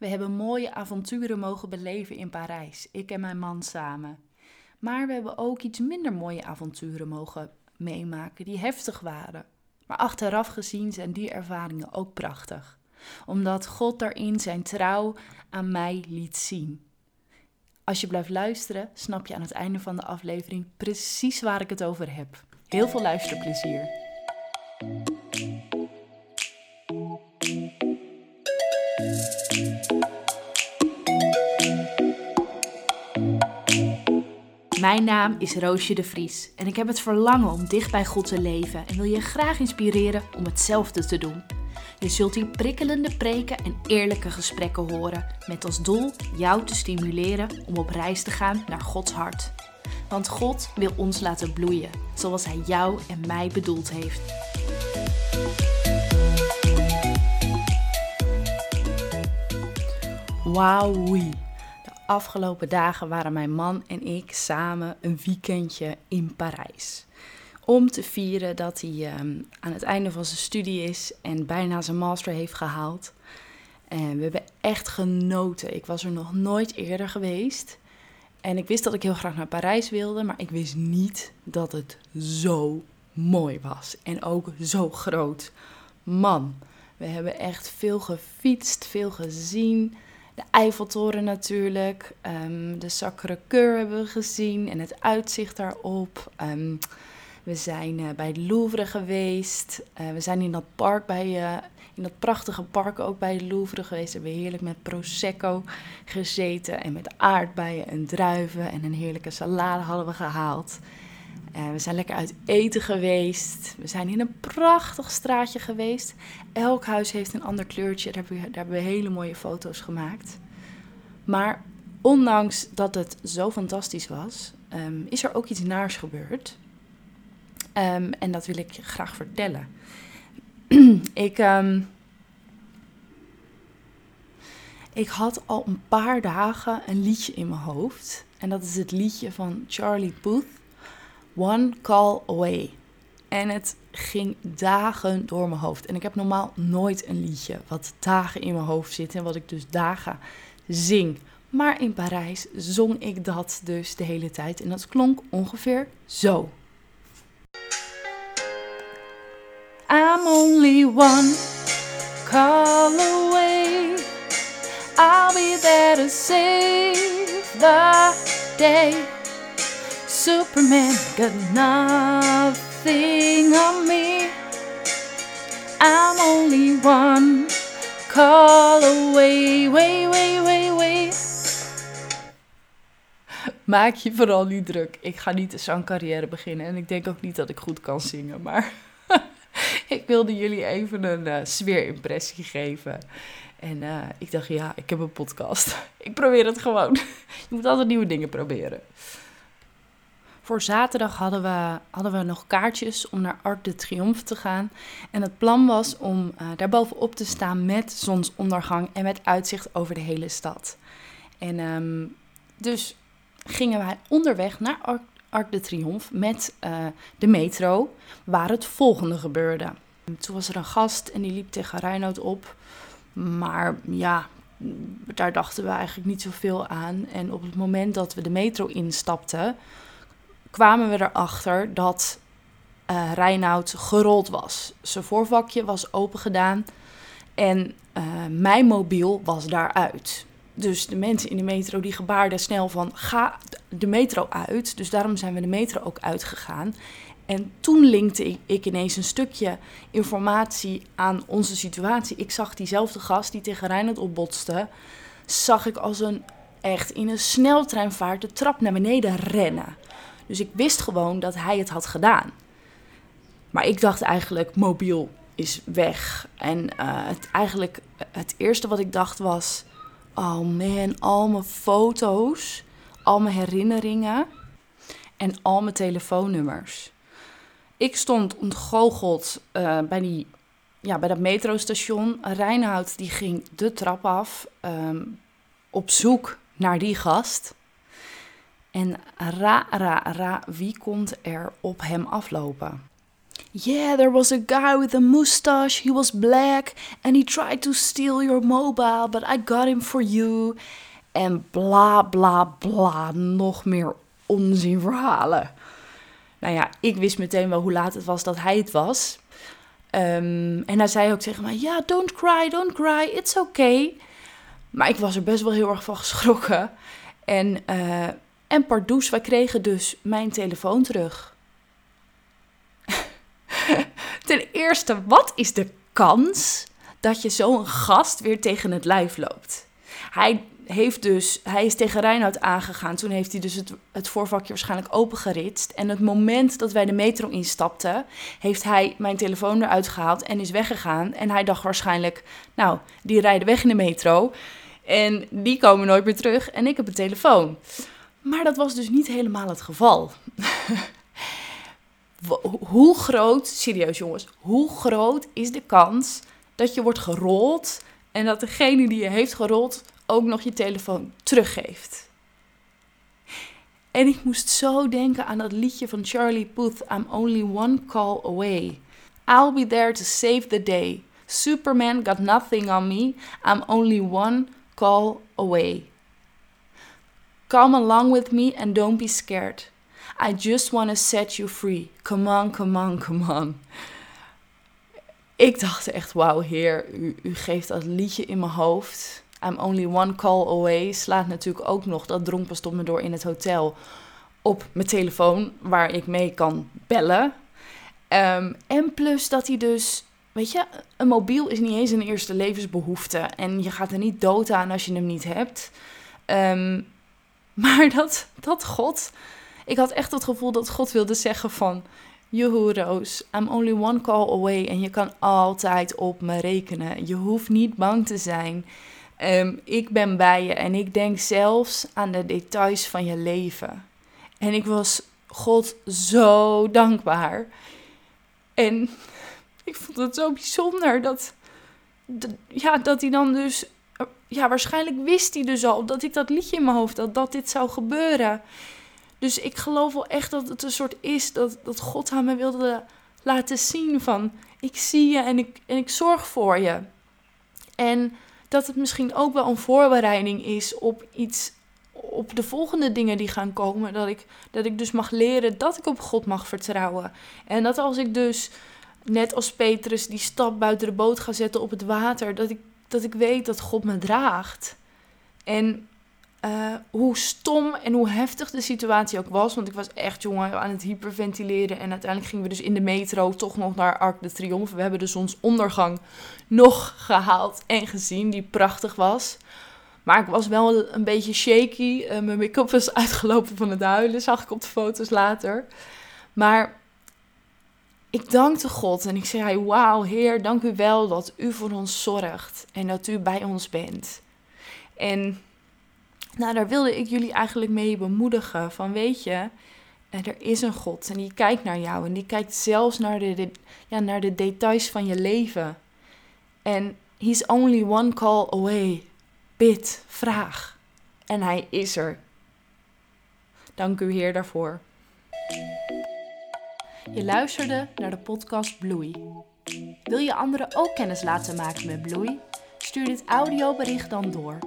We hebben mooie avonturen mogen beleven in Parijs, ik en mijn man samen. Maar we hebben ook iets minder mooie avonturen mogen meemaken die heftig waren. Maar achteraf gezien zijn die ervaringen ook prachtig, omdat God daarin zijn trouw aan mij liet zien. Als je blijft luisteren, snap je aan het einde van de aflevering precies waar ik het over heb. Heel veel luisterplezier. Mijn naam is Roosje de Vries en ik heb het verlangen om dicht bij God te leven en wil je graag inspireren om hetzelfde te doen. Je zult hier prikkelende preken en eerlijke gesprekken horen, met als doel jou te stimuleren om op reis te gaan naar Gods hart. Want God wil ons laten bloeien, zoals Hij jou en mij bedoeld heeft. Wauwie. Afgelopen dagen waren mijn man en ik samen een weekendje in Parijs. Om te vieren dat hij ehm, aan het einde van zijn studie is en bijna zijn master heeft gehaald. En we hebben echt genoten. Ik was er nog nooit eerder geweest. En ik wist dat ik heel graag naar Parijs wilde, maar ik wist niet dat het zo mooi was. En ook zo groot. Man, we hebben echt veel gefietst, veel gezien. De Eiffeltoren natuurlijk, um, de Sacré-Cœur hebben we gezien en het uitzicht daarop. Um, we zijn uh, bij het Louvre geweest. Uh, we zijn in dat park bij, uh, in dat prachtige park ook bij het Louvre geweest. We hebben heerlijk met prosecco gezeten en met aardbeien en druiven en een heerlijke salade hadden we gehaald. We zijn lekker uit eten geweest. We zijn in een prachtig straatje geweest. Elk huis heeft een ander kleurtje. Daar hebben we, daar hele mooie foto's gemaakt. Maar ondanks dat het zo fantastisch was, um, is er ook iets naars gebeurd. Um, en dat wil ik graag vertellen. ik, um, ik had al een paar dagen een liedje in mijn hoofd. En dat is het liedje van Charlie Puth, One Call Away. En het ging dagen door mijn hoofd. En ik heb normaal nooit een liedje wat dagen in mijn hoofd zit en wat ik dus dagen zing. Maar in Parijs zong ik dat dus de hele tijd. En dat klonk ongeveer zo. I'm only one call away. I'll be there to save the day. Superman got nothing on me. I'm only one call away. Wait, wait, wait, wait. Maak je vooral niet druk. Ik ga niet de zangcarrière beginnen en ik denk ook niet dat ik goed kan zingen, maar ik wilde jullie even een uh, sfeerimpressie geven. En uh, ik dacht, ja, ik heb een podcast. ik probeer het gewoon. Je moet altijd nieuwe dingen proberen. Voor zaterdag hadden we, hadden we nog kaartjes om naar Arc de Triomphe te gaan. En het plan was om uh, daar bovenop te staan met zonsondergang en met uitzicht over de hele stad. En um, dus gingen wij onderweg naar Arc de Triomphe met uh, de metro, waar het volgende gebeurde. Toen was er een gast en die liep tegen Reinoud op. Maar ja, daar dachten we eigenlijk niet zoveel aan. En op het moment dat we de metro instapten, kwamen we erachter dat uh, Reinoud gerold was. Zijn voorvakje was open gedaan en uh, mijn mobiel was daaruit. Dus de mensen in de metro die gebaarden snel van ga de metro uit. Dus daarom zijn we de metro ook uitgegaan. En toen linkte ik, ineens een stukje informatie aan onze situatie. Ik zag diezelfde gast die tegen Reinhard opbotste, zag ik als een echt in een sneltreinvaart de trap naar beneden rennen. Dus ik wist gewoon dat hij het had gedaan. Maar ik dacht eigenlijk, mobiel is weg. En uh, het, eigenlijk het eerste wat ik dacht was, oh man, al mijn foto's, al mijn herinneringen en al mijn telefoonnummers. Ik stond ontgoocheld uh, bij, die, ja, bij dat metrostation. Reinhoud die ging de trap af um, op zoek naar die gast. En ra, ra, ra, wie komt er op hem aflopen? Yeah, there was a guy with a mustache. He was black and he tried to steal your mobile, but I got him for you. En bla bla bla, nog meer onzinverhalen. Nou ja, ik wist meteen wel hoe laat het was dat hij het was. Ehm, en hij zei ook tegen mij: Ja, don't cry, don't cry, it's okay. Maar ik was er best wel heel erg van geschrokken. En, uh, en pardoes, wij kregen dus mijn telefoon terug. Ten eerste, wat is de kans dat je zo'n gast weer tegen het lijf loopt? Hij heeft dus, hij is tegen Reinoud aangegaan. Toen heeft hij dus het, voorvakje waarschijnlijk opengeritst. En het moment dat wij de metro instapten, heeft hij mijn telefoon eruit gehaald en is weggegaan. En hij dacht waarschijnlijk, nou, die rijden weg in de metro. En die komen nooit meer terug en ik heb een telefoon. Maar dat was dus niet helemaal het geval. hoe groot, serieus jongens, hoe groot is de kans dat je wordt gerold en dat degene die je heeft gerold ook nog je telefoon teruggeeft? En ik moest zo denken aan dat liedje van Charlie Puth, I'm only one call away. I'll be there to save the day. Superman got nothing on me. I'm only one call away. Come along with me and don't be scared. I just want to set you free. Come on, come on, come on. Ik dacht echt, wauw heer, u, u geeft dat liedje in mijn hoofd. I'm only one call away slaat natuurlijk ook nog, dat dronk tot me door in het hotel, op mijn telefoon waar ik mee kan bellen. Um, en plus dat hij dus, weet je, een mobiel is niet eens een eerste levensbehoefte. En je gaat er niet dood aan als je hem niet hebt. Um, maar dat, dat God ik had echt het gevoel dat God wilde zeggen van... Joehoe Roos, I'm only one call away en je kan altijd op me rekenen. Je hoeft niet bang te zijn. Um, ik ben bij je en ik denk zelfs aan de details van je leven. En ik was God zo dankbaar. En ik vond het zo bijzonder dat, ja, dat hij dan dus... Ja, waarschijnlijk wist hij dus al dat ik dat liedje in mijn hoofd had, dat dit zou gebeuren. Dus ik geloof wel echt dat het een soort is dat, dat God aan me wilde laten zien van ik zie je en ik, en ik zorg voor je. En dat het misschien ook wel een voorbereiding is op iets, op de volgende dingen die gaan komen. Dat ik, dat ik dus mag leren dat ik op God mag vertrouwen. En dat als ik dus, net als Petrus, die stap buiten de boot ga zetten op het water, dat ik, dat ik weet dat God me draagt. En uh, hoe stom en hoe heftig de situatie ook was. Want ik was echt, jongen, aan het hyperventileren. En uiteindelijk gingen we dus in de metro toch nog naar Arc de Triomphe. We hebben de zonsondergang nog gehaald en gezien, die prachtig was. Maar ik was wel een beetje shaky. Uh, mijn make-up was uitgelopen van het huilen, zag ik op de foto's later. Maar ik dankte God en ik zei: Wauw, Heer, dank u wel dat u voor ons zorgt en dat u bij ons bent. En nou, daar wilde ik jullie eigenlijk mee bemoedigen. Van weet je, er is een God en die kijkt naar jou. En die kijkt zelfs naar de, ja, naar de details van je leven. En he's only one call away. Bid, vraag. En hij is er. Dank u Heer daarvoor. Je luisterde naar de podcast Bloei. Wil je anderen ook kennis laten maken met Bloei? Stuur dit audiobericht dan door